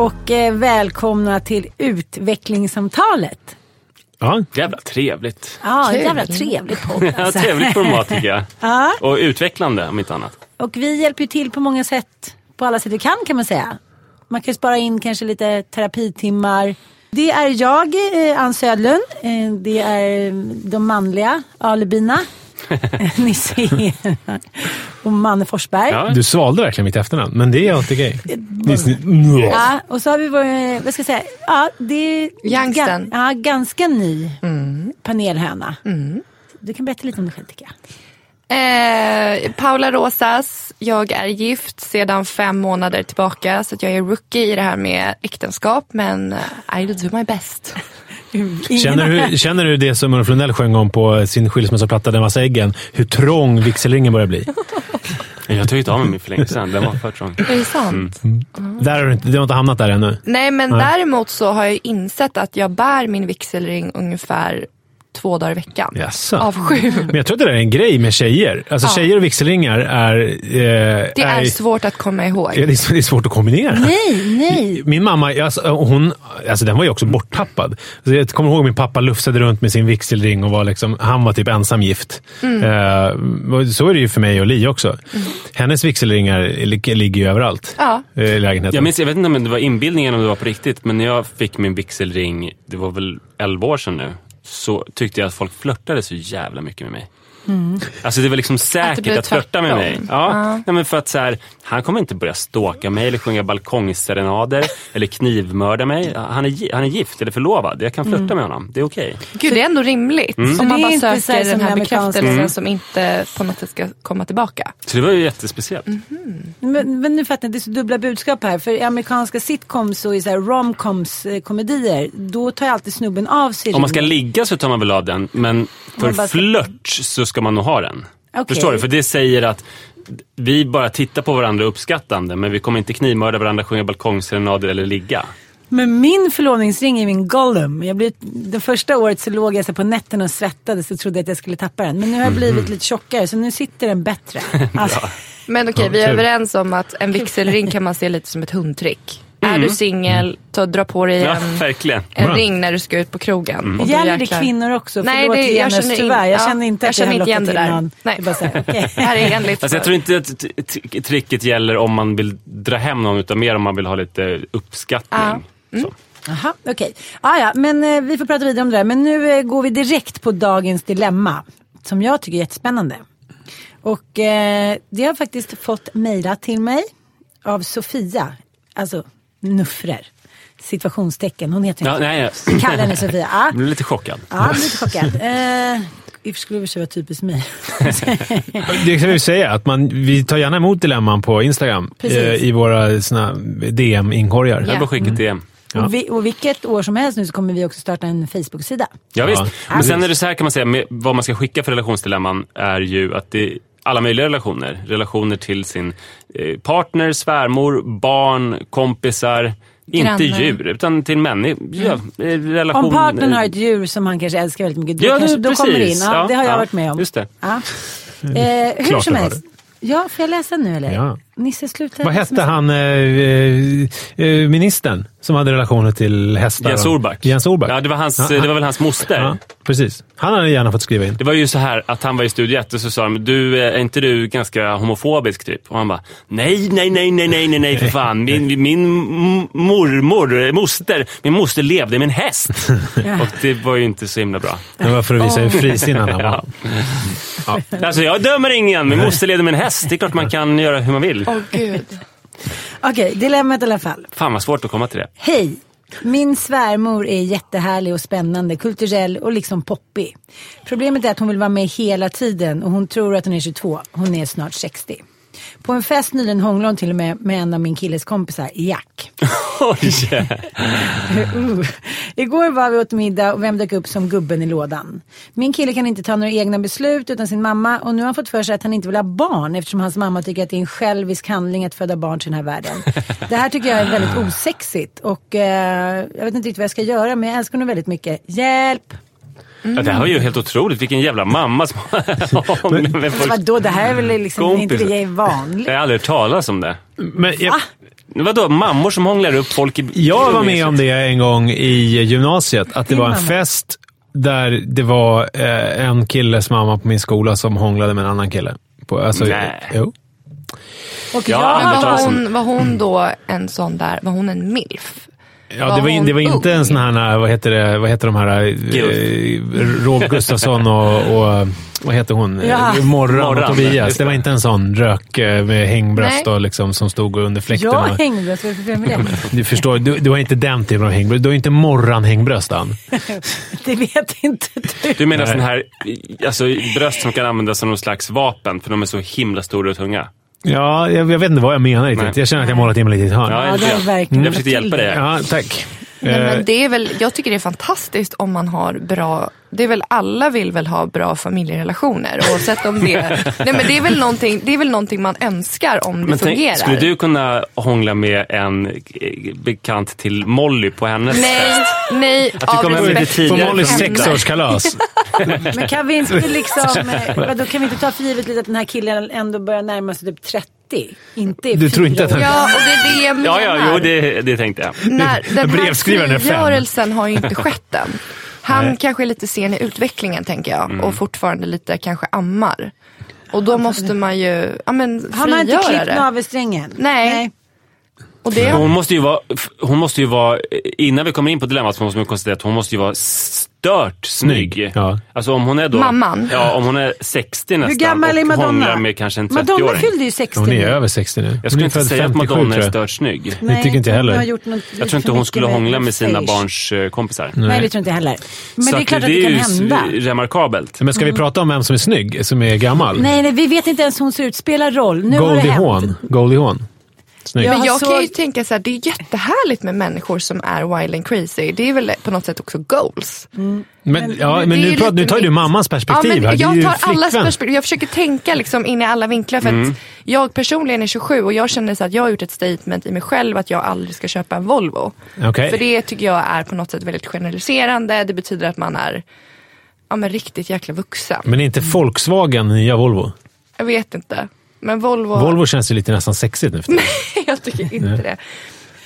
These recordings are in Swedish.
och eh, välkomna till utvecklingssamtalet. Ja, Jävla trevligt. Ja, jävla trevligt podd. Ja, Alltså. trevligt format tycker jag. Ja. Och utvecklande om inte annat. Och vi hjälper ju till på många sätt, på alla sätt vi kan kan man säga. Man kan ju spara in kanske lite terapitimmar. Det är jag, eh, Ann Södlund. Eh, Det är de manliga alibina. Nisse och Manne Forsberg. Ja. du svalde verkligen mitt efternamn, men det är alltid snitt- Ja, och så har vi vår, eh, vad ska jag säga, ja det är. Ga, ja, ganska ny panelhöna. Du kan berätta lite om dig själv tycker jag. Eh, Paula Rosas, jag är gift sedan fem månader tillbaka så att jag är rookie i det här med äktenskap men eh, I'll do my best. Känner du, känner du det som Ulf Lundell sjöng om på sin skilsmässoplatta Den massa äggen? Hur trång vigselringen börjar bli. Jag har tagit av mig min för länge sedan. Den var för trång. Är det sant? Där har du inte, du har inte hamnat där ännu. Nej men Nej. däremot så har jag insett att jag bär min vigselring ungefär två dagar i veckan. Jaså. Av sju. Men jag tror att det där är en grej med tjejer. Alltså Ja. tjejer och vigselringar är... Eh, Det är svårt att komma ihåg. Det är, det är svårt att kombinera. Nej, nej. Min mamma, alltså, hon, alltså, den var ju också borttappad. Så jag kommer ihåg min pappa lufsade runt med sin vigselring och var liksom, han var typ ensam gift. Mm. Eh, så är det ju för mig och Li också. Hennes vigselringar li- ligger ju överallt Ja. eh, i lägenheten. Jag, minns, jag vet inte om det var inbildningen eller om det var på riktigt, men när jag fick min vigselring, det var väl 11 år sedan nu, så tyckte jag att folk flörtade så jävla mycket med mig. Alltså det var liksom säkert blev att, flörta med mig. Ja, ja. men för att så här, han kommer inte börja stalka mig eller sjunga balkongserenader eller knivmörda mig. Han är, han är gift eller förlovad. Jag kan flörta med honom. Det är okej. Gud det är ändå rimligt. Mm. Så Om man bara söker den här bekräftelsen Mm. som inte på något sätt ska komma tillbaka. Så det var ju jättespeciellt. Men, men nu fattar jag, det är så dubbla budskap här. För i amerikanska sitcoms och i romcoms eh, komedier, då tar alltid snubben av sig Om man ska ligga så tar man väl av den, men för ska- flört så ska man nog ha den. Okej. Förstår du? För det säger att vi bara tittar på varandra uppskattande, men vi kommer inte knivmörda varandra, sjunga balkongserenader eller ligga. Men min förlovningsring är min Gollum. Jag blev, det första året så låg jag så på nätterna och svettades och trodde att jag skulle tappa den. Men nu har jag blivit lite tjockare så nu sitter den bättre. Alltså, Men okej, Ja, vi är överens om att en vigselring kan man se lite som ett hundtrick. Är du singel, ta, dra på dig Ja, en, verkligen. en Bra. ring när du ska ut på krogen. Och då Gäller det kvinnor också? Nej, Förlåt det- jag Jonas, känner in- tyvärr. Jag ja, känner inte jag att jag, känner har inte igen lockat det in där. någon. Nej. Det här. Här är enligt Alltså jag tror inte att tricket gäller om man vill dra hem någon, utan mer om man vill ha lite uppskattning. Så. Jaha, okej. Ah, ja, men eh, vi får prata vidare om det där. Men nu eh, går vi direkt på dagens dilemma. Som jag tycker är jättespännande. Och eh, det har faktiskt fått mejla till mig av Sofia. Alltså Nuffrer. Situationstecken. Hon heter Ja, inte nej, Vi kallar henne Sofia. Ja, jag blev lite chockad. ja jag lite chockad. Eh, det skulle sig vara typiskt mig. Det kan vi säga, att man, vi tar gärna emot dilemman på Instagram eh, i våra såna DM-inkorgar. Jag bara skicka till Ja. Och, vi, och vilket år som helst nu så kommer vi också starta en Facebook-sida. Ja, visst. Ja. Men sen är det så här kan man säga, med vad man ska skicka för relationsdilemman är ju att det alla möjliga relationer. Relationer till sin eh, partner, svärmor, barn, kompisar. Inte Grannar. djur, utan till människor. Ja, eh, relation, Om partnern har ett djur som han kanske älskar väldigt mycket, då, Ja, kanske, då precis. kommer det in. Ja, Ja, det har jag ja, varit med om. just det. Ja. Eh, hur Klart som helst. Ja, får jag läsa nu eller? Ja. Nisse, sluta. Vad hette han, eh, eh, eh, ministern, som hade relationer till hästar? Jens Orback. Jens Orback. Ja, det var, hans, Ja, det var väl hans moster. Ja, precis. Han hade gärna fått skriva in. Det var ju så här att han var i Studio 1 och så sa de, du, eh, är inte du ganska homofobisk typ? Och han bara, nej, nej, nej, nej, nej, nej, nej, för fan. Min, min mormor, moster, min moster levde med en häst. Och det var ju inte så himla bra. Det var för att visa hur frisinnad han var. Ja. Alltså jag dömer ingen, min moster levde med en häst. Det är klart man kan göra hur man vill. Åh gud. Okej, dilemmat i alla fall. Fan vad svårt att komma till det. Hej! Min svärmor är jättehärlig och spännande, kulturell och liksom poppig. Problemet är att hon vill vara med hela tiden och hon tror att hon är 22. Hon är snart 60. På en fest nyligen hånglade hon till och med med en av min killes kompisar, Jack. Oj! Uh. Igår var vi åt middag och vem dök upp som gubben i lådan? Min kille kan inte ta några egna beslut utan sin mamma och nu har han fått för sig att han inte vill ha barn eftersom hans mamma tycker att det är en självisk handling att föda barn till den här världen. Det här tycker jag är väldigt osexigt och eh, jag vet inte riktigt vad jag ska göra men jag älskar honom väldigt mycket. Hjälp! Ja, det här var ju helt otroligt. Vilken jävla mamma som med Alltså, vadå, det här är väl liksom Kompis. inte det är vanligt. Jag har aldrig hört talas om det. Men jag, Vadå, mammor som hånglar upp folk i... jag var med om det en gång i gymnasiet. Att det var en fest där det var eh, en killes mamma på min skola som hånglade med en annan kille. På, alltså, Nej. Jo. Och Ja, var var hon, var hon då en sån där, var hon en milf? Ja, Var det, var, det var inte ung? en sån här, vad heter, det, vad heter de här, eh, Rob Gustafsson och, och vad heter hon? Ja. Eh, Morran Morran, och Tobias. Det var inte en sån rök eh, med hängbröst och liksom, som stod under fläkten. jag och- hängbröst, vad är det för fel med det? Du förstår, du, du har inte den typen av hängbröst. Du har inte morran-hängbröst. Det vet inte du. Du menar sån här alltså, bröst som kan användas som någon slags vapen för de är så himla stora och tunga? Ja, jag, jag vet inte vad jag menar riktigt. Nej. Jag känner att jag målat in mig lite i ett hörn. Ja, Ja, lite det är grann. verkligen Jag försökte hjälpa dig. Ja, tack. Nej, Eh, men det är väl, jag tycker det är fantastiskt om man har bra, det är väl alla vill väl ha bra familjerelationer oavsett om det, nej men det är väl någonting, det är väl någonting man önskar om det Men tänk, fungerar. skulle du kunna hångla med en eh, bekant till Molly på hennes Nej, fest? nej, du av kommer lite på tidigare för Mollys sexårskalas. Men kan vi inte liksom, eh, vadå, kan vi inte ta för givet lite att den här killen ändå börjar närma sig typ 30? Inte i Du tror inte att han- Ja, och det är det jag menar. Ja, ja, jo, det, det tänkte jag. När, den här frigörelsen har ju inte skett än. Han Nej. kanske är lite sen i utvecklingen tänker jag Mm. och fortfarande lite kanske ammar. Och då måste man ju ja, men, Han har inte frigöra klippt det. navelsträngen. Nej. Och det Hon måste ju vara, hon måste ju vara, innan vi kommer in på dilemmat så måste man konstatera att hon måste ju vara stört snygg. Ja. Alltså om hon är då... Mamman. Ja, om hon är 60 nästan Hur gammal är Madonna? med kanske en Madonna 30-åring. fyllde ju 60 Hon är över 60 nu. Jag Hon skulle inte säga att 57, Madonna tror är jag. stört snygg. Det tycker inte jag heller. hon har gjort något Jag tror inte hon skulle hångla med sina stage. barns eh, kompisar. Nej, det tror inte jag heller. Men Så det är att klart att det det är kan ju hända. remarkabelt. Men ska vi prata om vem som är snygg, som är gammal? Nej, nej, vi vet inte ens hur hon ser ut. Spelar roll. Nu har det Goldie hänt. Hawn. Goldie Hawn. Snygg. Ja. Men jag kan ju tänka så här, det är jättehärligt med människor som är wild and crazy. Det är väl på något sätt också goals. Men, ja, men nu, pratar, nu tar ju du mammans perspektiv ja, här. men Det är ju jag tar allas perspektiv. Jag försöker tänka liksom in i alla vinklar. För Mm. att jag personligen är 27 och jag känner så att jag har gjort ett statement i mig själv att jag aldrig ska köpa en Volvo. Okej. För det tycker jag är på något sätt väldigt generaliserande. Det betyder att man är ja, men riktigt jäkla vuxen. Men är inte Volkswagen nya Volvo? Jag vet inte. Men Volvo, Volvo känns ju lite nästan sexigt nu för tiden. jag tycker inte det.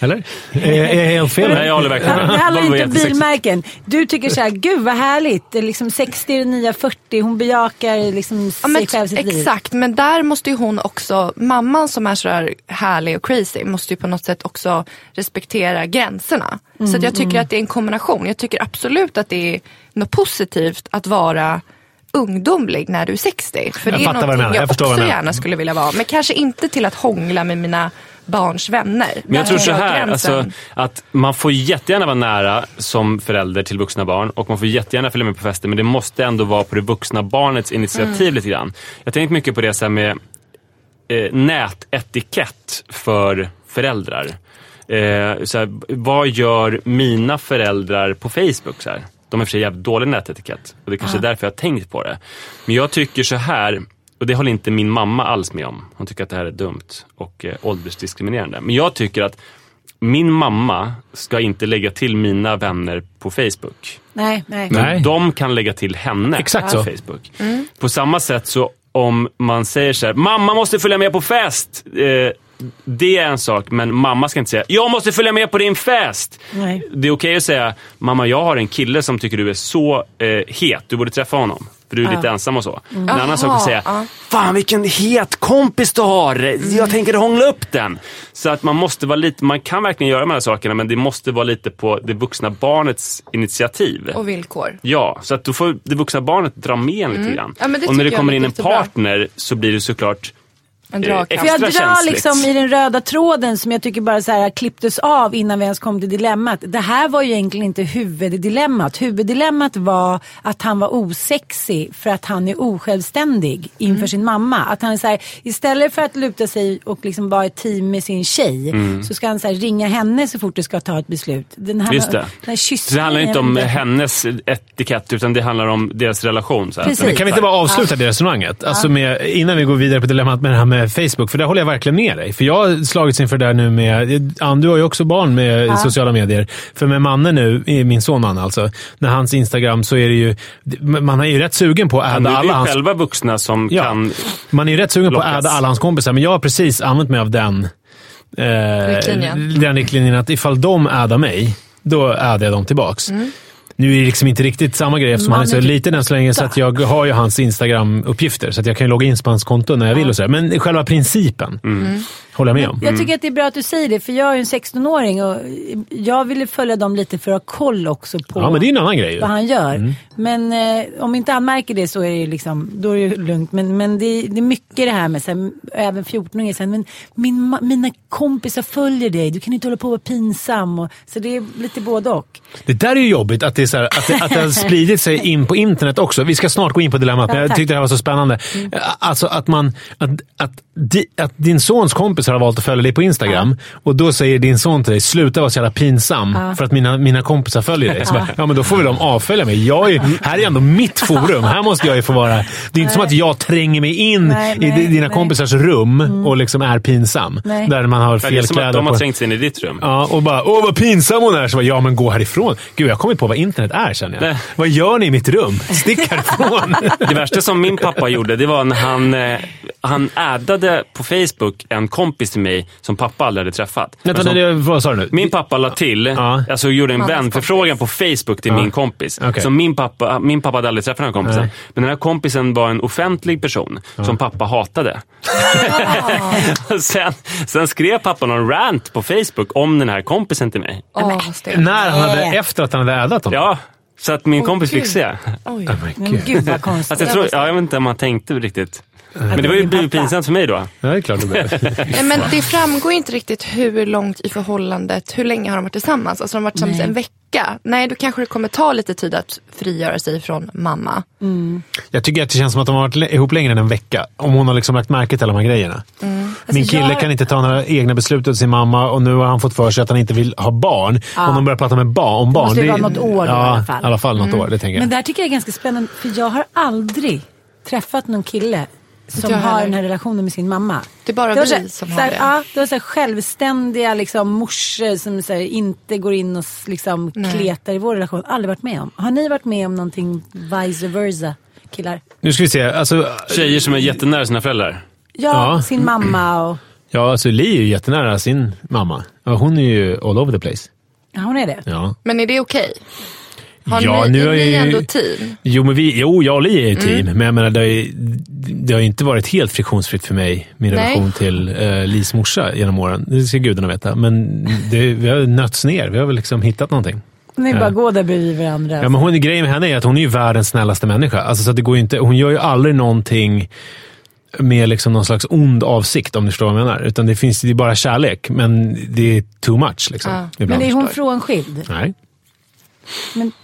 Eller? Är, är jag helt fel? Nej, jag håller verkligen Det med. handlar Volvo är inte om bilmärken. Du tycker så här, gud vad härligt. Det är liksom 60 är det nya 40. Hon bejakar liksom Ja, sig själv, sitt liv. exakt, men där måste ju hon också, mamman som är sådär härlig och crazy, måste ju på något sätt också respektera gränserna. så att Mm, jag tycker att det är en kombination. Jag tycker absolut att det är något positivt att vara ungdomlig när du är 60. För Jag det är någonting jag, Jag också menar. gärna skulle vilja vara. Men kanske inte till att hångla med mina barns vänner. Men jag tror så här, alltså, att man får jättegärna vara nära som förälder till vuxna barn och man får jättegärna följa med på fester men det måste ändå vara på det vuxna barnets initiativ Mm. lite grann. Jag har tänkt mycket på det så med eh, nätetikett för föräldrar. Eh, så här, vad gör mina föräldrar på Facebook? Så här? De och för sig jävligt dålig nätetikett och det är kanske är därför jag har tänkt på det. Men jag tycker så här, och det håller inte min mamma alls med om. Hon tycker att det här är dumt och eh, åldersdiskriminerande. Men jag tycker att min mamma ska inte lägga till mina vänner på Facebook. Nej, nej. Men Nej. de kan lägga till henne Exakt på så. Facebook. På samma sätt så om man säger så här, mamma måste följa med på fest. Eh, det är en sak, men mamma ska inte säga, jag måste följa med på din fest. Nej. Det är okej att säga, mamma jag har en kille som tycker du är så eh, het, du borde träffa honom. För du är lite ensam och så. En annan sak att säga, ja. fan vilken het kompis du har, jag tänker hångla upp den. Så att man måste vara lite, man kan verkligen göra de här sakerna men det måste vara lite på det vuxna barnets initiativ. Och villkor. Ja, så att då får det vuxna barnet dra med en lite grann. Ja, och när det kommer in en partner så blir det såklart En dragkraft. För jag drar känsligt. liksom i den röda tråden som jag tycker bara så här klipptes av innan vi ens kom till dilemmat. Det här var ju egentligen inte huvuddilemmat. Huvuddilemmat var att han var osexig för att han är osjälvständig inför Mm. sin mamma. Att han är så här, istället för att luta sig och liksom vara ett team med sin tjej så ska han så här, ringa henne så fort det ska ta ett beslut. Den här, Mm. Just det. Den här Så det handlar inte om hennes etikett, utan det handlar om deras relation. Så här. Precis. Men kan vi inte bara avsluta det resonemanget? Alltså med, innan vi går vidare på dilemmat med det här med Facebook, för där håller jag verkligen med dig. För jag har slagits inför det där nu med... Ann, du har ju också barn med sociala medier. För med Manne nu, min son Manne alltså, när hans Instagram så är det ju... Man är ju rätt sugen på att är alla hans... själva vuxna som Ja, kan... man är ju rätt sugen på att lockas. adda alla hans kompisar, men jag har precis använt mig av den, eh, Riktlinjen. den riktlinjen att ifall de addar mig, då addar jag dem tillbaks. Nu är det liksom inte riktigt samma grej eftersom han är så Mannen liten än så länge så att jag har ju hans Instagram-uppgifter. Så att jag kan ju logga in på hans konto när jag vill och sådär. Men själva principen håller jag med om. Jag tycker att det är bra att du säger det för jag är ju en 16-åring och jag ville följa dem lite för att ha koll också på Ja, men det är ju en annan grej. vad han gör. Men eh, om inte han märker det så är det ju liksom, då är det lugnt. Men, men det, det är mycket det här med, så här, även 14-åringar, så här, men min, mina kompisar följer dig, du kan inte hålla på och vara pinsam. Och, så det är lite både och. Det där är ju jobbigt att det, är så här, att, det, att det har spridit sig in på internet också. Vi ska snart gå in på dilemmat, men Ja, jag tyckte det här var så spännande. Alltså att, man, att, att, di, att din sons kompisar har valt att följa dig på Instagram och då säger din son till dig, sluta vara så jävla pinsam för att mina, mina kompisar följer dig. Så bara, ja, men då får väl de avfölja mig. Jag är, här är ändå mitt forum. Här måste jag ju få vara... Det är inte som att jag tränger mig in Nej, i nej, di- dina nej. Mm. kompisars rum och liksom är pinsam. Nej. Där man har Det är fel som att kläder de har på. trängt sig in i ditt rum. Ja, och bara åh vad pinsam hon är. Så bara, ja men gå härifrån. Gud, jag har kommit på vad internet är känner jag. Nej. Vad gör ni i mitt rum? Stick härifrån. Det värsta som min pappa gjorde, det var när han, eh, han addade på Facebook en kompis till mig som pappa aldrig hade träffat. Vänta, Alltså, det, vad sa du nu? Min pappa la till, Ja. alltså gjorde en vänförfrågan på Facebook till Ja. min kompis. Okej. Så min pappa, min pappa hade aldrig träffat den här kompisen. Nej. Men den här kompisen var en offentlig person som pappa hatade. Och sen, sen skrev pappa någon rant på Facebook om den här kompisen till mig. Stelt. När han hade, efter att han hade addat honom? Ja, så att min Åh, kompis fick se. Oj. Oh my Men God. gud vad konstigt. Alltså jag, tror, ja, jag vet inte om han tänkte riktigt. Men det var ju pinsamt för mig då. Ja, det är klart det blev. Nej, men det framgår inte riktigt hur långt i förhållandet, hur länge har de varit tillsammans? Alltså har de varit tillsammans en vecka? Nej, då kanske det kommer ta lite tid att frigöra sig från mamma. Jag tycker att det känns som att de har varit ihop längre än en vecka. Om hon har liksom lagt märke till alla de här grejerna. Min Alltså, kille jag- kan inte ta några egna beslut åt sin mamma och nu har han fått för sig att han inte vill ha barn. Om de börjar prata med ba om barn. måste ju det- vara något år då ja, i alla fall. i alla fall något år. Det tänker jag. Men det här tycker jag är ganska spännande för jag har aldrig träffat någon kille som har heller. den här relationen med sin mamma. Det är bara var vi så som så har det. Ja, det var så här självständiga liksom, morsor som så här, inte går in och liksom, Nej. kletar i vår relation. Aldrig varit med om. Har ni varit med om någonting vice versa, killar? Nu ska vi se. Alltså, Tjejer som är jättenära sina föräldrar. Ja, Ja. sin mamma och... ja, alltså Li är ju jättenära sin mamma. Hon är ju all over the place. Ja, hon är det. Ja. Men är det okej? Har Ja, ni, nu är ni ju- ändå team? Jo, men vi, jo, jag och Li är Mm. ett team, men jag menar, det, har ju, det har ju inte varit helt friktionsfritt för mig, min Nej. relation till uh, Lis morsa genom åren. Det ska gudarna veta. Men det, vi har nötts ner. Vi har väl liksom hittat någonting. Ni Ja. bara går där bredvid varandra. Ja, men hon, grejen med henne är att hon är ju världens snällaste människa. Alltså, så att det går ju inte, hon gör ju aldrig någonting med liksom någon slags ond avsikt, om du förstår vad jag menar. Utan det finns det är bara kärlek, men det är too much. Liksom, Ja. men är hon frånskild? Nej.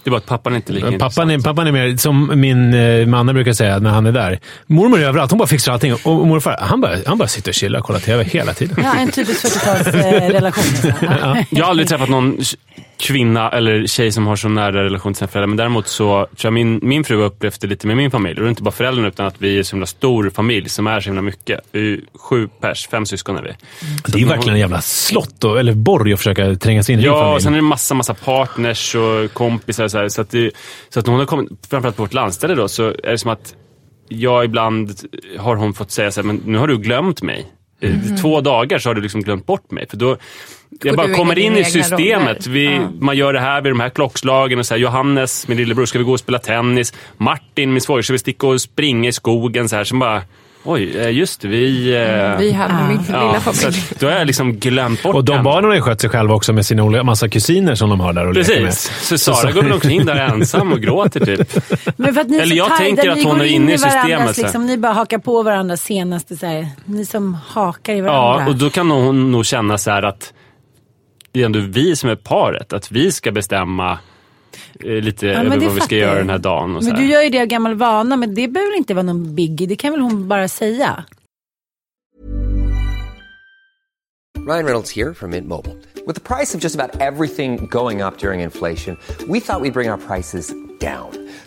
Det var att pappan inte är lika Men Pappan är, pappan är mer, som min eh, manne brukar säga när han är där. Mormor är överallt, hon bara fixar allting. Och morfar, han bara, han bara sitter och chillar och kollar TV hela tiden. Ja, en typisk 40-talsrelation. Ja. Jag har aldrig träffat någon kvinna eller tjej som har så nära relation till sina föräldrar. Men däremot så tror jag min, min fru har upplevt det lite med min familj. Och det är inte bara föräldrarna utan att vi är så himla stor familj som är så himla mycket. Vi är ju sju pers, fem syskon är vi. Det är ju verkligen en jävla slott, och, eller borg att försöka tränga sig in i din Ja, familj. och sen är det massa, massa partners och kompisar. Så, här, så, att, det, så att hon har kommit, framförallt på vårt landställe då, så är det som att jag ibland har hon fått säga så här, men nu har du glömt mig. I Två dagar så har du liksom glömt bort mig. För då, jag bara kommer in i systemet. Vi, Ja. Man gör det här vid de här klockslagen. Och så här, Johannes, min lillebror, ska vi gå och spela tennis? Martin, min svåger, ska vi sticka och springa i skogen? Så här, som bara, Oj, eh, just det. Vi... eh, Vi här med min ja, lilla så familj. att, då har jag liksom glömt bort Och de barnen har ju skött sig själva också med sina olika, massa kusiner som de har där och leker med. Precis. Så Sara går väl omkring där ensam och gråter typ. Men för att ni Eller så jag tänker att hon är in inne i systemet, så. Liksom, ni bara hakar på varandra senaste så här, Ni som hakar i varandra. Ja, och då kan hon nog känna så här att det är ändå vi som är paret. Att vi ska bestämma lite Ja, men över vad vi ska göra den här dagen. Men här. du gör ju det av gammal vana, men det behöver inte vara någon biggie. Det kan väl hon bara säga? Ryan Reynolds here from Mint Mobile. With the price of just about everything going up during inflation, we thought we'd bring our prices down.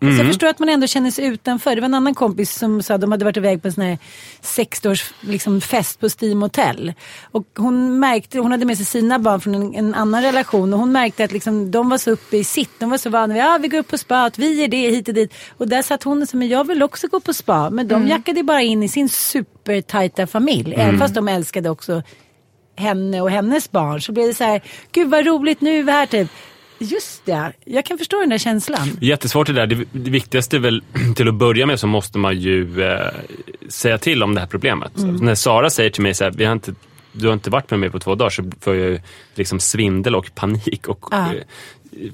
Så jag förstår att man ändå känner sig utanför. Det var en annan kompis som sa att de hade varit iväg på en sån här 60-års liksom, fest på Steam Hotel. Och hon märkte, hon hade med sig sina barn från en, en annan relation och hon märkte att liksom, de var så uppe i sitt. De var så vana vid, ja vi går upp på spa, att vi är det hit och dit. Och där satt hon och sa, men jag vill också gå på spa. Men de jackade bara in i sin supertajta familj. Även fast de älskade också henne och hennes barn. Så blev det så här, gud vad roligt, nu är vi här typ. Just det, jag kan förstå den där känslan. Jättesvårt det där. Det, det viktigaste är väl till att börja med så måste man ju eh, säga till om det här problemet. Mm. När Sara säger till mig så här, vi har inte, du har inte varit med mig på två dagar så får jag ju liksom svindel och panik och Ja. eh,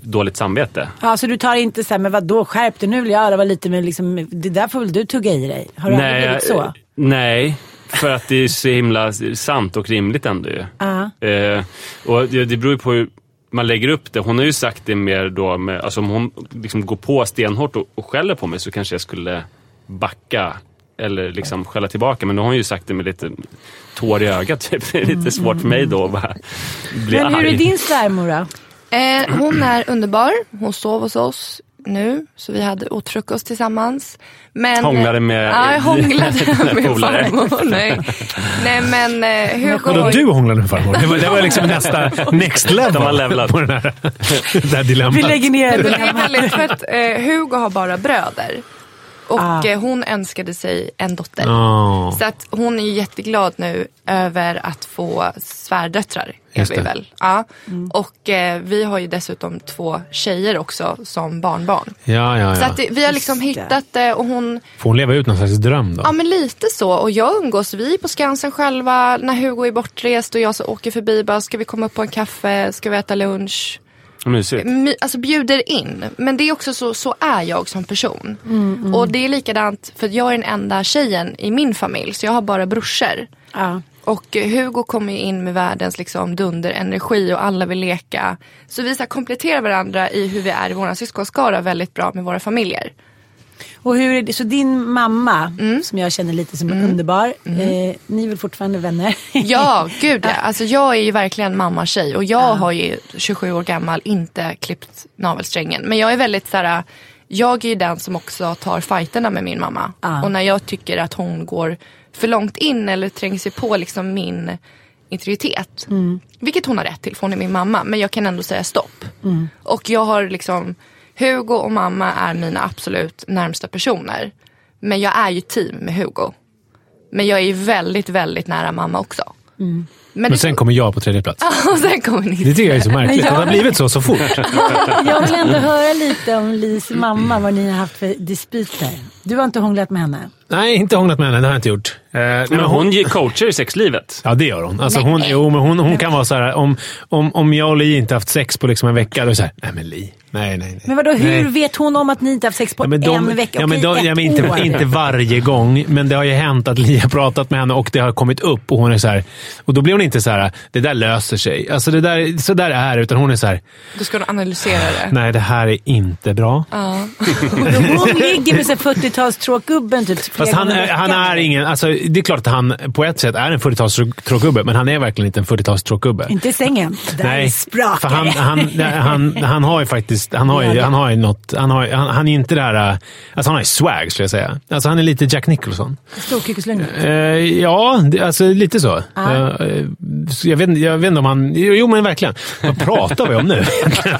dåligt samvete. Ja, så du tar inte så här, men vadå skärp dig nu vill jag öra lite med liksom, det där får väl du tugga i dig. Har du aldrig blivit så? nej, för att det är så himla sant och rimligt ändå ju. Ja. Eh, och det, det beror ju på hur man lägger upp det. Hon har ju sagt det mer då, med, alltså om hon liksom går på stenhårt och, och skäller på mig så kanske jag skulle backa eller liksom skälla tillbaka. Men då har hon ju sagt det med lite tår i ögat. Typ. Det är lite svårt för mig då att bara bli Men hur arg. är din svärmor då? Eh, hon är underbar. Hon sov hos oss nu, så vi hade åt frukost tillsammans. Men, Hånglade med- Ja, jag hånglade med farmor. Nej. Nej, men eh, Hugo... Vadå, du hånglade med farmor? Det var, det var liksom nästa next level De har levlat. på den här, det här dilemmat. Vi lägger ner Det den är väldigt, för att eh, Hugo har bara bröder. Och Ah. eh, hon önskade sig en dotter. Ja. Så att hon är jätteglad nu över att få svärdöttrar. Är vi väl. Ja. Och eh, vi har ju dessutom två tjejer också som barnbarn. Ja, ja, Så ja. att det, vi har liksom Just hittat det och hon, Får hon leva ut någon slags dröm då? ja men lite så. Och jag umgås, vi är på Skansen själva när Hugo är bortrest och jag så åker förbi bara, ska vi komma upp på en kaffe, ska vi äta lunch? Mysigt. My, alltså bjuder in. Men det är också så, så är jag som person. Och det är likadant, för jag är den enda tjejen i min familj, så jag har bara brorsor. Ja. Och Hugo kommer in med världens liksom dunderenergi och alla vill leka. Så vi så kompletterar varandra i hur vi är i vår syskonskara väldigt bra med våra familjer. Och hur är det, så din mamma, Mm. som jag känner lite som underbar, eh, ni är väl fortfarande vänner? Ja, gud ja. Alltså jag är ju verkligen mamma-tjej och jag har ju 27 år gammal inte klippt navelsträngen. Men jag är väldigt så här, jag är ju den som också tar fighterna med min mamma. Ja. Och när jag tycker att hon går för långt in eller tränger sig på liksom min integritet. Vilket hon har rätt till för hon är min mamma. Men jag kan ändå säga stopp. Och jag har liksom, Hugo och mamma är mina absolut närmsta personer. Men jag är ju team med Hugo. Men jag är ju väldigt, väldigt nära mamma också. Men, Men det, sen kommer jag på tredje plats. och sen kommer ni. Det tycker jag är så märkligt. Ja. Det har blivit så så fort. jag vill ändå höra lite om Lis mamma, vad ni har haft för dispyter. Du har inte hånglat med henne? Nej, inte hånglat med henne. Det har jag inte gjort. Eh, Men hon ger coacher i sexlivet. Ja, det gör hon. Alltså hon, jo, men hon, hon kan vara så här, om, om, om jag och Li inte haft sex på liksom en vecka, då är det så här, nej men Li, nej, nej, nej. Men vadå, hur nej. vet hon om att ni inte har haft sex på Ja, men de, en vecka? Ja, men de, ett ja, men inte, år. inte varje gång, men det har ju hänt att Li har pratat med henne och det har kommit upp och hon är så här, Och då blir hon inte så här, det där löser sig. Alltså det där, så där är det, utan hon är så här, Då ska du analysera det. nej det här är inte bra. Ja. Hon ligger med så här 40-talstråkgubben typ. Fast han, är- han är ingen... Alltså, det är klart att han på ett sätt är en 40-talstråkgubbe, men han är verkligen inte en 40-talstråkgubbe. Inte i sängen. Där Nej, för han, det. han, han, han har ju faktiskt. Han har ju, han har ju något... Han, har, han, han är inte det här... Alltså han har ju swag, skulle jag säga. Alltså han är lite Jack Nicholson. Storkukslugnet. Eh, ja, det, alltså lite så. Eh, så jag, vet, inte- jag vet inte om han... Jo, men verkligen. Vad pratar vi om nu?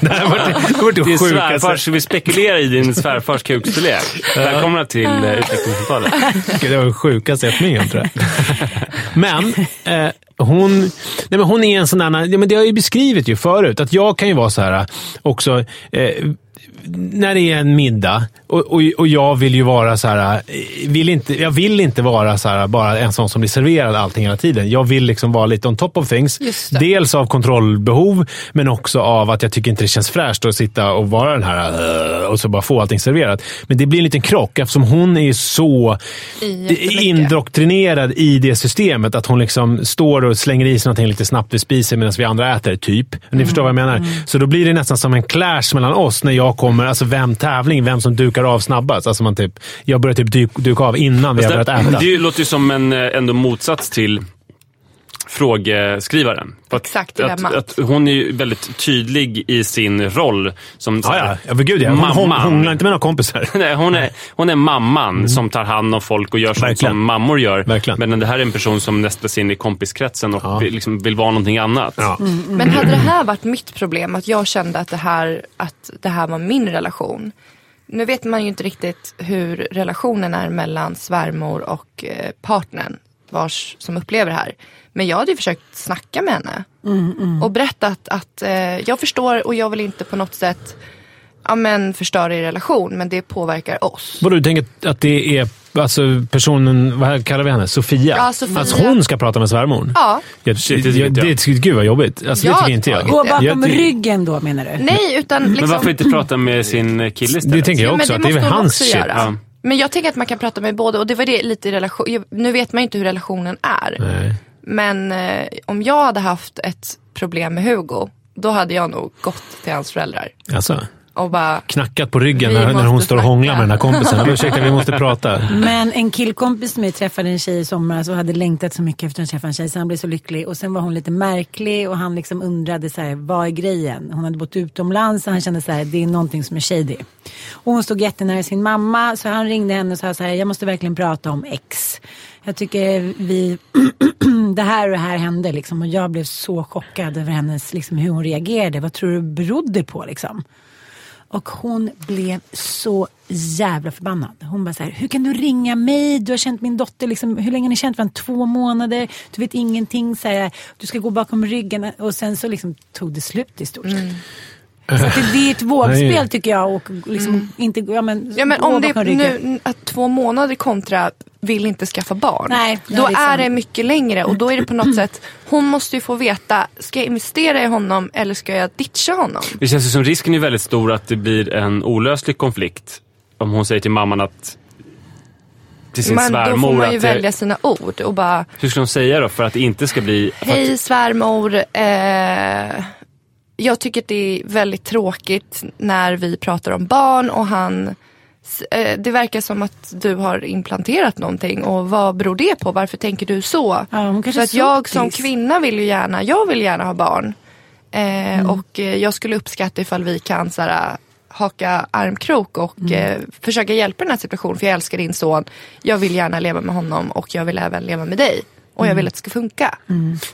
det här var det, det, var det sjukaste. svärfars, vi spekulerar i din svärfars kukstorlek. Välkomna till eh, utvecklingssamtalet. Det var det sjukaste jag med tror jag. Men, eh, hon, nej men hon är en sån där... Ja, men det har jag ju beskrivit ju förut, att jag kan ju vara så här eh, också... Eh, när det är en middag och, och, och jag vill ju vara så här... eh, Vill inte, jag vill inte vara så här, bara en sån som blir serverad allting hela tiden. Jag vill liksom vara lite on top of things. Dels av kontrollbehov, men också av att jag tycker inte det känns fräscht att sitta och vara den här eh, och så bara få allting serverat. Men det blir en liten krock eftersom hon är så indoktrinerad i det systemet. Att hon liksom står och slänger i sig någonting lite snabbt vid spisen medan vi andra äter, typ. Ni förstår vad jag menar? Så då blir det nästan som en clash mellan oss när jag kommer, alltså vem tävling, vem som dukar av snabbast. Alltså man typ, jag börjar typ duk, duka av innan vi har börjat äta. Det låter ju som en eh, ändå motsats till frågeskrivaren. Att, Exakt, att, dilemmat. att hon är ju väldigt tydlig i sin roll som Ja, ja. ja gud ja. Hon, hon, mamman. hånglar inte med några kompisar. Nej, hon, är, hon är mamman som tar hand om folk och gör sånt som mammor gör. Verkligen. Men det här är en person som nästlas in i kompiskretsen och Ja. vill, liksom, vill vara någonting annat. Ja. Men hade det här varit mitt problem, att jag kände att det här, att det här var min relation. Nu vet man ju inte riktigt hur relationen är mellan svärmor och eh, partnern vars, som upplever det här. Men jag hade ju försökt snacka med henne. Och berättat att eh, jag förstår och jag vill inte på något sätt ja, men, förstöra er relation. Men det påverkar oss. Vadå, du tänker att det är alltså personen, vad kallar vi henne? Sofia? Ja, Sofia. Att hon ska prata med svärmor? Ja. Jag, Shit, det jag, jag. det, gud vad jobbigt. Alltså, det Jag tycker inte jag. Gå det. bakom Jag ryggen då menar du? Nej, utan liksom... Men varför inte prata med sin kille istället? Det tänker jag Ja, men också. det att det är väl hans också shit. göra. Ja. Men jag tänker att man kan prata med båda och det var det lite i relation. Nu vet man ju inte hur relationen är. Nej. Men eh, om jag hade haft ett problem med Hugo, då hade jag nog gått till hans föräldrar. Alltså, Och bara, knackat på ryggen när, när hon står och hånglar med den här kompisen. Ursäkta, vi måste prata. Men en killkompis till mig träffade en tjej i somras och hade längtat så mycket efter att träffa en tjej så han blev så lycklig. Och sen var hon lite märklig och han liksom undrade så här, vad är grejen? Hon hade bott utomlands och han kände så här, det är någonting som är shady. Och hon stod jättenära sin mamma så han ringde henne och sa så här, jag måste verkligen prata om X. Jag tycker vi, det här och det här hände liksom och jag blev så chockad över hennes, liksom hur hon reagerade. Vad tror du berodde på liksom? Och hon blev så jävla förbannad. Hon bara så här, hur kan du ringa mig? Du har känt min dotter, liksom, hur länge har ni känt varandra? Två månader. Du vet ingenting. Så här, du ska gå bakom ryggen. Och sen så liksom tog det slut i stort sett. Mm. Så att det, det är ett vågspel tycker jag. Och liksom inte, ja, men, ja men om det är nu, att två månader kontra vill inte skaffa barn. Nej, ja, då det är det mycket längre och då är det på något sätt, hon måste ju få veta, ska jag investera i honom eller ska jag ditcha honom? Det känns ju som risken är väldigt stor att det blir en olöslig konflikt. Om hon säger till mamman att... Till sin Men då får svärmor man ju välja sina ord och bara, Hur ska hon säga då för att det inte ska bli... Hej svärmor. Eh, jag tycker att det är väldigt tråkigt när vi pratar om barn och han eh, det verkar som att du har implanterat någonting och vad beror det på? Varför tänker du så? Ja, För att jag som kvinna vill ju gärna, jag vill gärna ha barn. Eh, Mm. Och eh, jag skulle uppskatta ifall vi kan så här, haka armkrok och Mm. eh, försöka hjälpa den här situationen. För jag älskar din son. Jag vill gärna leva med honom och jag vill även leva med dig. Och Mm. jag vill att det ska funka.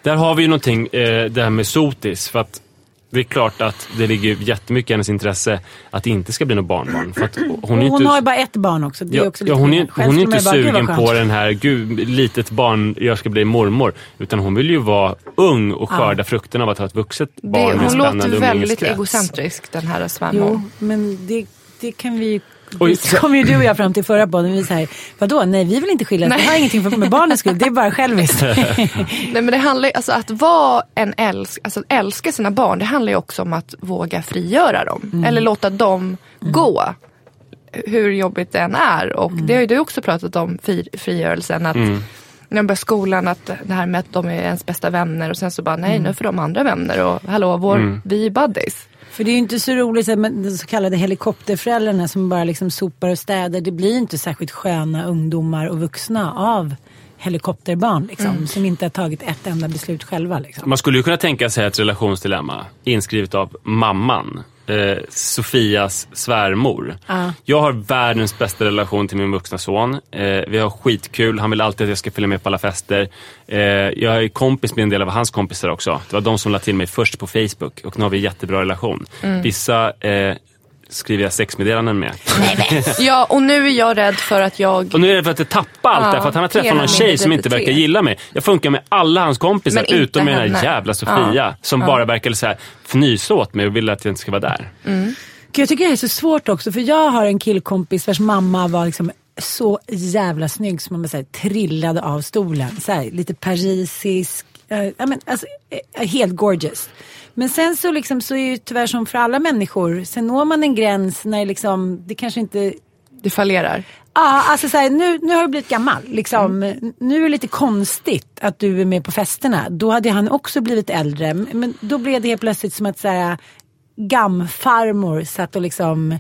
Där har vi ju någonting, eh, det här med sotis. För att det är klart att det ligger jättemycket i hennes intresse att det inte ska bli något barnbarn. För att hon hon inte, har ju bara ett barn också. Det är ja, också ja, hon är, hon är inte man ju bara, "Gud, sugen på skönt." den här, gud, litet barn, jag ska bli mormor. Utan hon vill ju vara ung och skörda frukterna av att ha ett vuxet Det, barn en hon låter väldigt egocentrisk den här svärmor. Jo, men det, det kan vi ju... Oj, så- kom ju du och jag fram till förra podden. Vi säger, vadå, nej vi vill inte skiljas. Det har ingenting för, med barnens skull. Det är bara själviskt. Nej men det handlar ju, alltså att vara en älsk, alltså att älska sina barn, det handlar ju också om att våga frigöra dem. Mm. Eller låta dem gå. Hur jobbigt det än är. Och Mm. det har ju du också pratat om, fri, frigörelsen. Att Mm. När de börjar skolan, att det här med att de är ens bästa vänner och sen så bara nej Mm. nu får de andra vänner och hallå, vår, Mm. vi är buddies. För det är ju inte så roligt med de så kallade helikopterföräldrarna som bara liksom sopar och städar. Det blir inte särskilt sköna ungdomar och vuxna av helikopterbarn liksom, som inte har tagit ett enda beslut själva. Liksom. Man skulle ju kunna tänka sig ett relationsdilemma inskrivet av mamman. Eh, Sofias svärmor. Jag har världens bästa relation till min vuxna son. Eh, vi har skitkul. Han vill alltid att jag ska följa med på alla fester. Eh, jag är kompis med en del av hans kompisar också. Det var de som lade till mig först på Facebook och nu har vi en jättebra relation. Vissa eh, skriver jag sexmeddelanden med. Ja, och nu är jag rädd för att jag... Och nu är det för att jag tappar allt Ja, det för att han har träffat någon tjej som inte verkar gilla mig. Jag funkar med alla hans kompisar utom med den här jävla Sofia Ja. som Ja. bara verkar så här fnysa åt mig och vill att jag inte ska vara där. Gud, Jag tycker det är så svårt också för jag har en killkompis vars mamma var liksom så jävla snygg som man säger, trillade av stolen. Så här, lite parisisk, ja, men, alltså, eh, helt gorgeous. Men sen så, liksom, så är det ju tyvärr som för alla människor, sen når man en gräns när liksom, det kanske inte Det fallerar. Ja, alltså så här, nu, nu har du blivit gammal. Liksom. Nu är det lite konstigt att du är med på festerna. Då hade han också blivit äldre. Men då blev det helt plötsligt som att så här, gamfarmor satt och liksom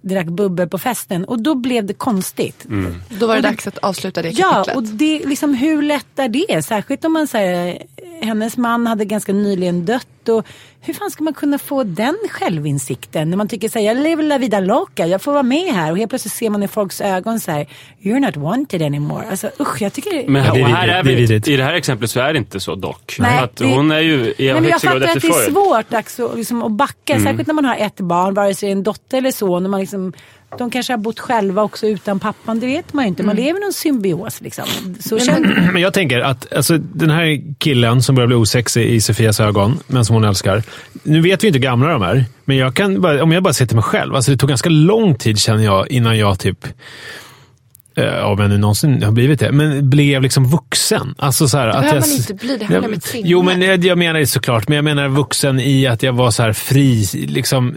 drack bubbel på festen. Och då blev det konstigt. Då var det dags att avsluta det Ja, kapitlet. och det, liksom, hur lätt är det? Särskilt om man säger hennes man hade ganska nyligen dött. Och hur fan ska man kunna få den självinsikten? När man tycker så här, jag lever la vida loca, jag får vara med här. Och helt plötsligt ser man i folks ögon så här, you're not wanted anymore. Alltså usch, jag tycker Men Ja, det är och här är vi. I det här exemplet så är det inte så dock. Nej, att det- hon är ju i Nej, men jag fattar att det är svårt alltså, liksom, att backa. Särskilt när man har ett barn, vare sig det är en dotter eller son. Och man liksom, de kanske har bott själva också utan pappan, det vet man ju inte. Man lever i någon symbios. Liksom. Så känner, Men jag tänker att alltså, den här killen som börjar bli osexig i Sofias ögon, men som hon älskar. Nu vet vi inte hur gamla de är, men jag kan bara, om jag bara ser till mig själv. Alltså, det tog ganska lång tid känner jag innan jag typ Ja, men det någonsin har blivit det. Men blev liksom vuxen. Alltså så här, att behöver jag, man inte bli, det handlar om ett sinne. Jo, men jag, jag menar det såklart. Men jag menar vuxen i att jag var så här fri. Liksom,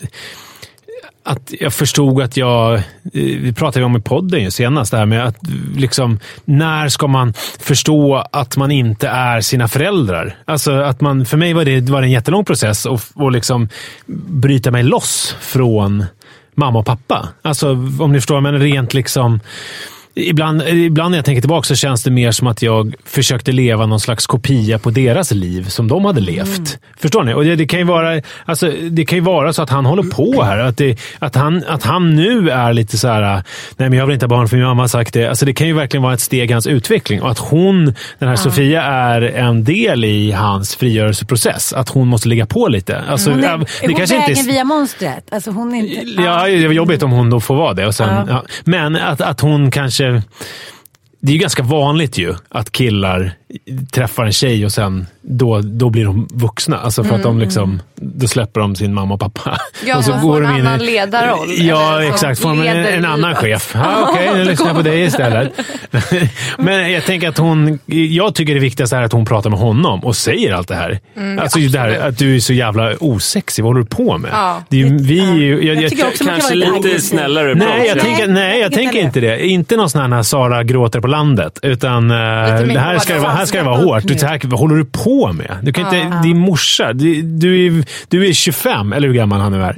att jag förstod att jag, eh, vi pratade om i podden ju senast, det här med att liksom, när ska man förstå att man inte är sina föräldrar? Alltså att man, för mig var det, var det en jättelång process att och liksom bryta mig loss från mamma och pappa. Alltså om ni förstår, men rent liksom Ibland, ibland när jag tänker tillbaka så känns det mer som att jag försökte leva någon slags kopia på deras liv som de hade levt. Förstår ni? Och det, det, kan ju vara, alltså, det kan ju vara så att han håller på här. Att, det, att, han, att han nu är lite så här, nej men jag vill inte ha barn för min mamma har sagt det. Alltså, det kan ju verkligen vara ett steg i hans utveckling. Och att hon, den här Sofia, är en del i hans frigörelseprocess. Att hon måste ligga på lite. Alltså, hon är, det är hon kanske vägen inte är- via monstret? Alltså hon är inte... Ja, det var jobbigt om hon då får vara det. Och sen, Ja. ja. Men att, att hon kanske... Det är ju ganska vanligt ju att killar träffar en tjej och sen då, då blir de vuxna. Alltså för att de liksom, då släpper de sin mamma och pappa. Ja, och så går får de en in i- annan ledarroll, Ja, exakt. Får en, en annan chef. Ja, Okej, nu lyssnar jag på dig istället. Men jag tänker att hon... Jag tycker det viktigaste är att hon pratar med honom och säger allt det här. Mm, alltså det här att du är så jävla osexig. Vad håller du på med? Ja. Det är ju, vi, är ju- jag, Jag tycker också man kan Kanske lite aggressiv. snällare Nej, jag approach. tänker, nej, jag jag tänker inte inte det. Inte någon sån här Sara gråter på landet. Utan eh, det här ska, vara- här ska det vara hård. hårt. Du, det här, vad håller du på med? Du kan inte, Din morsa, du, du, är, du är 25, eller hur gammal han nu är.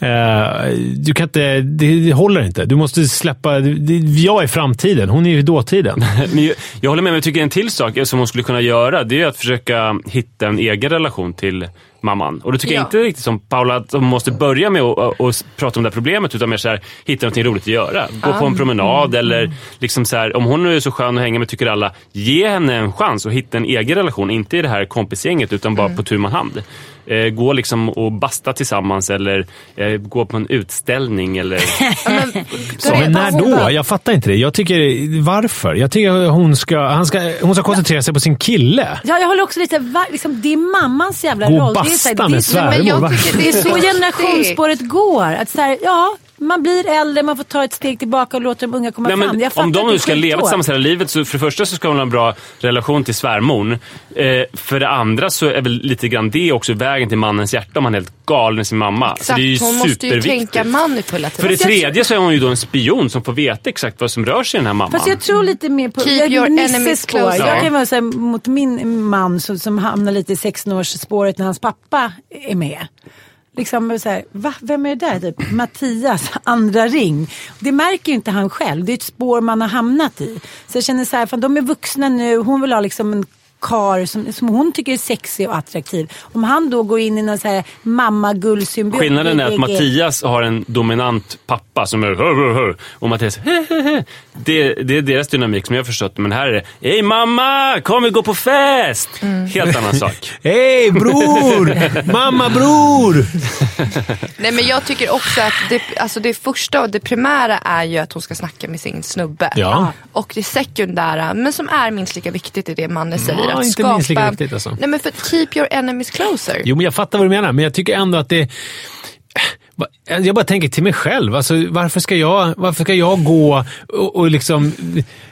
Eh, du kan inte, det, det håller inte. Du måste släppa... Det, jag är framtiden, hon är ju dåtiden. Men jag, jag håller med, men jag tycker en till sak som hon skulle kunna göra, det är att försöka hitta en egen relation till mamman. Och då tycker jag Ja. inte riktigt som Paula, att hon måste börja med att att prata om det här problemet, utan mer så här, hitta något roligt att göra. Gå på en promenad eller liksom så här, om hon nu är så skön att hänga med, tycker alla, ge henne en chans att hitta en egen relation. Inte i det här kompisgänget, utan bara på tu man hand. Eh, gå liksom och basta tillsammans eller eh, gå på en utställning eller... Så, men när då? Jag fattar inte det. Jag tycker, varför? Jag tycker hon ska, han ska, hon ska koncentrera sig på sin kille. Ja, jag håller också lite, va, liksom, det är mammans jävla Gå och roll. Så här, basta det är med svärmor. men jag va? tycker Det är så generationsspåret går. Att så här, ja, man blir äldre, man får ta ett steg tillbaka och låta de unga komma Nej, fram. men Jag fattar om de nu ska leva tillsammans hela livet så för det första så ska hon ha en bra relation till svärmorn. Eh, för det andra så är väl lite grann det också vägen till mannens hjärta om han är helt galen i sin mamma. så Exakt, det är ju hon måste ju tänka manipulativt. För det tredje så är hon ju då en spion som får veta exakt vad som rör sig i den här mamman. Fast jag tror lite mer på Keep jag, your Nisses enemies spår. close. Jag Ja. kan vara så här, mot min man som, som hamnar lite i 16-årsspåret när hans pappa är med. Liksom så här, va? Vem är det där? Typ Mattias andra ring. Det märker ju inte han själv. Det är ett spår man har hamnat i. Så jag känner så här, fan, de är vuxna nu. Hon vill ha liksom en kar som, som hon tycker är sexig och attraktiv. Om han då går in i någon så här mamma-gull-symbiot. Skillnaden är att Mattias har en dominant pappa som är hör, hör, hör, och Mattias det, det är deras dynamik som jag har förstått Men här är det Hej mamma! Kom vi gå på fest! Helt annan sak. Hej bror! Mamma bror! Nej men jag tycker också att det, alltså det första och det primära är ju att hon ska snacka med sin snubbe. Ja. Och det sekundära, men som är minst lika viktigt är det mannen säger. Att inte skapa... minst lika viktigt, alltså. Nej men för keep your enemies closer. Jo, men jag fattar vad du menar, men jag tycker ändå att det... Jag bara tänker till mig själv. Alltså, varför, ska jag, varför ska jag gå och, och liksom...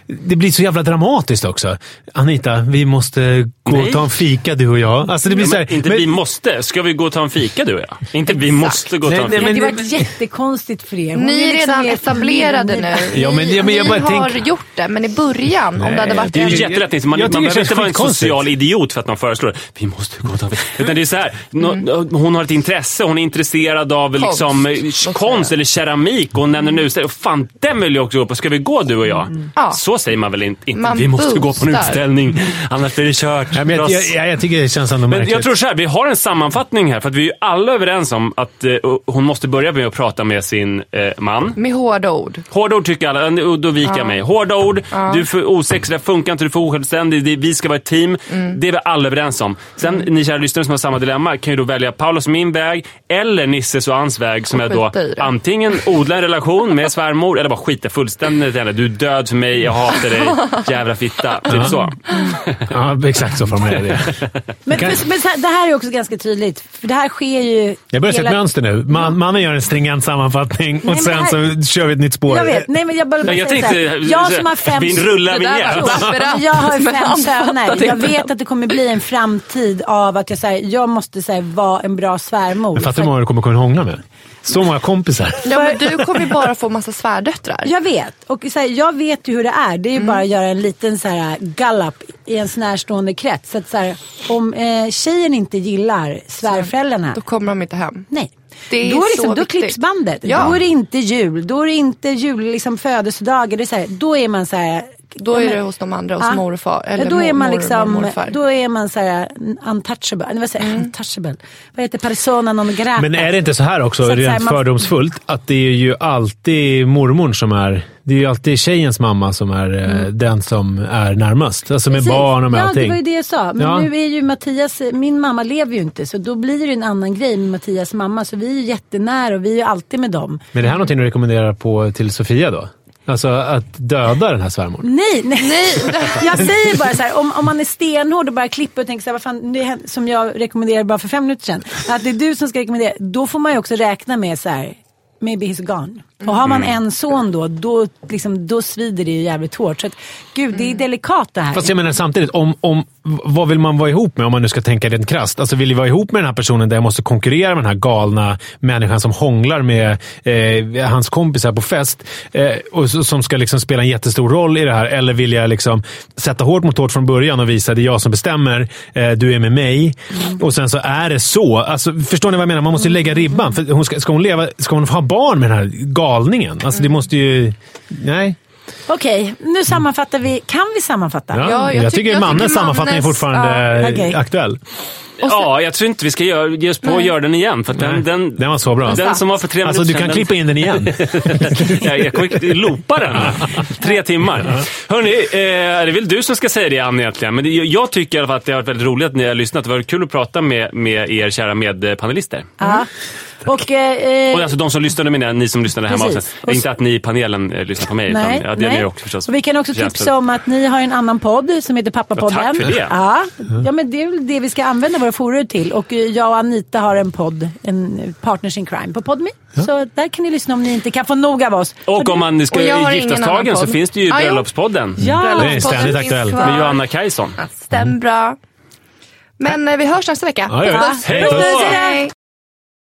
Det blir så jävla dramatiskt också. Anita, vi måste gå Nej. och ta en fika du och jag. Alltså, det blir så här, Men inte men- vi måste. Ska vi gå och ta en fika du och jag? Inte vi måste gå och ta en Nej, fika. nej, Det men- har varit jättekonstigt för er. Hon Ni är liksom redan er etablerade nu. Ja, men- ja, men jag Ni bara har tänk- gjort det, men i början, om det hade varit Det är ju jättelätt. Man, man det behöver inte vara en social idiot för att man föreslår det. Vi måste gå och ta en fika. Utan det är så här. nå- Hon har ett intresse. Hon är intresserad av Konst, liksom, eh, konst säga. eller keramik. Och hon nämner nu, fan den vill jag också gå på. Ska vi gå du och jag? Ja. Så säger man väl inte. Man vi måste gå på en boostar. utställning. Annars blir det kört. Ja, men jag, jag, jag, jag tycker det känns ändå Men märkligt. jag tror så här, vi har en sammanfattning här. För att vi är alla överens om att eh, hon måste börja med att prata med sin eh, man. Med hårda ord. Hårda ord tycker alla, då viker jag mig. Hårda ord, du är för osexig, det funkar inte, du är för osjälvständig, vi ska vara ett team. Mm. Det är vi alla överens om. Sen, ni kära lyssnare som har samma dilemma, kan ju då välja Paulos och min väg, eller Nisses och hans väg, som är då antingen odla en relation med svärmor, eller bara skita fullständigt i henne. Du är död för mig, jag hatar dig, jävla fitta. Typ så. Ja, exakt så formulerar jag det. Men, Kan- men, men så här, det här är också ganska tydligt. För det här sker ju... Jag börjar se hela- ett mönster nu. Man, mannen gör en stringent sammanfattning och men sen här- så kör vi ett nytt spår. Jag vet. Nej, men jag bara, bara Jag tänkte- Jag som har fem... Vi rullar Det där. Jag har Men fem söner. Jag vet att det kommer bli en framtid av att jag, så här, jag måste så här, vara en bra svärmor. Jag fattar hur många du kommer kunna hångla med. Så många kompisar. Ja, men du kommer ju bara få massa svärdöttrar. Jag vet. Och så här, jag vet ju hur det är. Det är ju Mm. bara att göra en liten så här, gallup i ens närstående krets. Så att, så här, om eh, tjejen inte gillar svärföräldrarna. Då kommer de inte hem. Nej. Det är då, är så liksom, då viktigt. klipps bandet. Ja. Då är det inte jul. Då är det inte jul, liksom födelsedagar. Det är så här, då är man så här. Då är det hos de andra, hos Ja. mor och far. Eller ja, då är man mor- liksom, morfar. då är man så här untouchable. Vad säger jag? Untouchable. Vad heter persona non grata? Men är det inte så här också, Så att så här, rent man- fördomsfullt, att det är ju alltid mormor som är... Det är ju alltid tjejens mamma som är eh, den som är närmast. Alltså med Mm. Precis. barn och med ja, allting. det var ju det jag sa. Men Ja. nu är ju Mattias, min mamma lever ju inte så då blir det en annan grej med Mattias mamma. Så vi är ju jättenära och vi är ju alltid med dem. Men är det här någonting du rekommenderar på till Sofia då? Alltså att döda den här svärmor? Nej, nej. jag säger bara så här, om, om man är stenhård och bara klipper och tänker så här, vad fan, det som jag rekommenderade bara för fem minuter sedan. Att det är du som ska rekommendera, då får man ju också räkna med så här, maybe he's gone. Och har man en son då, då, liksom, då svider det ju jävligt hårt. Så att, gud, det är delikat det här. Fast jag menar samtidigt, om, om, vad vill man vara ihop med om man nu ska tänka rent krasst? Alltså vill jag vara ihop med den här personen där jag måste konkurrera med den här galna människan som hånglar med eh, hans kompisar på fest eh, och som ska liksom spela en jättestor roll i det här? Eller vill jag liksom sätta hårt mot hårt från början och visa det är jag som bestämmer, eh, du är med mig. Och sen så är det så. Alltså, förstår ni vad jag menar? Man måste ju lägga ribban. För hon ska, ska, hon leva, ska hon ha barn med den här galningen? Alltså det måste ju... Nej. Okej, nu sammanfattar vi. Kan vi sammanfatta? Ja, Ja, jag, jag tycker tycker- tycker sammanfattning är Mannes- fortfarande ja, okej. aktuell. Ja, jag tror inte vi ska göra, ge oss på att göra den igen. För den, den, den var så bra. Den som var för tre Alltså du kan sedan, klippa in den igen. jag, jag kommer loopa den. Tre timmar. Hörni, eh, det är väl du som ska säga det Ann egentligen. Men det, jag tycker i alla fall att det har varit väldigt roligt att ni har lyssnat. Det var kul att prata med, med er kära medpanelister. Ja. Och, eh, Och alltså de som lyssnade menar ni som lyssnade hemma. Också. Inte att ni i panelen eh, lyssnar på mig. Nej, utan, ja, det nej. ni också förstås. Och vi kan också tipsa om att ni har en annan podd som heter Pappapodden. Ja, tack för det. Ja, ja, men det är väl det vi ska använda våra forum till. Och eh, jag och Anita har en podd, en Partners in Crime på Podme. Så där kan ni lyssna om ni inte kan få nog av oss. Och om man ska Och jag har giftas ingen annan tagen så finns det ju Ja. Bröllopspodden. Ja, Det är ständigt aktuellt. Med Johanna Kajson. Stämmer bra. Men eh, vi hörs nästa vecka. Ja, puss. Hej då.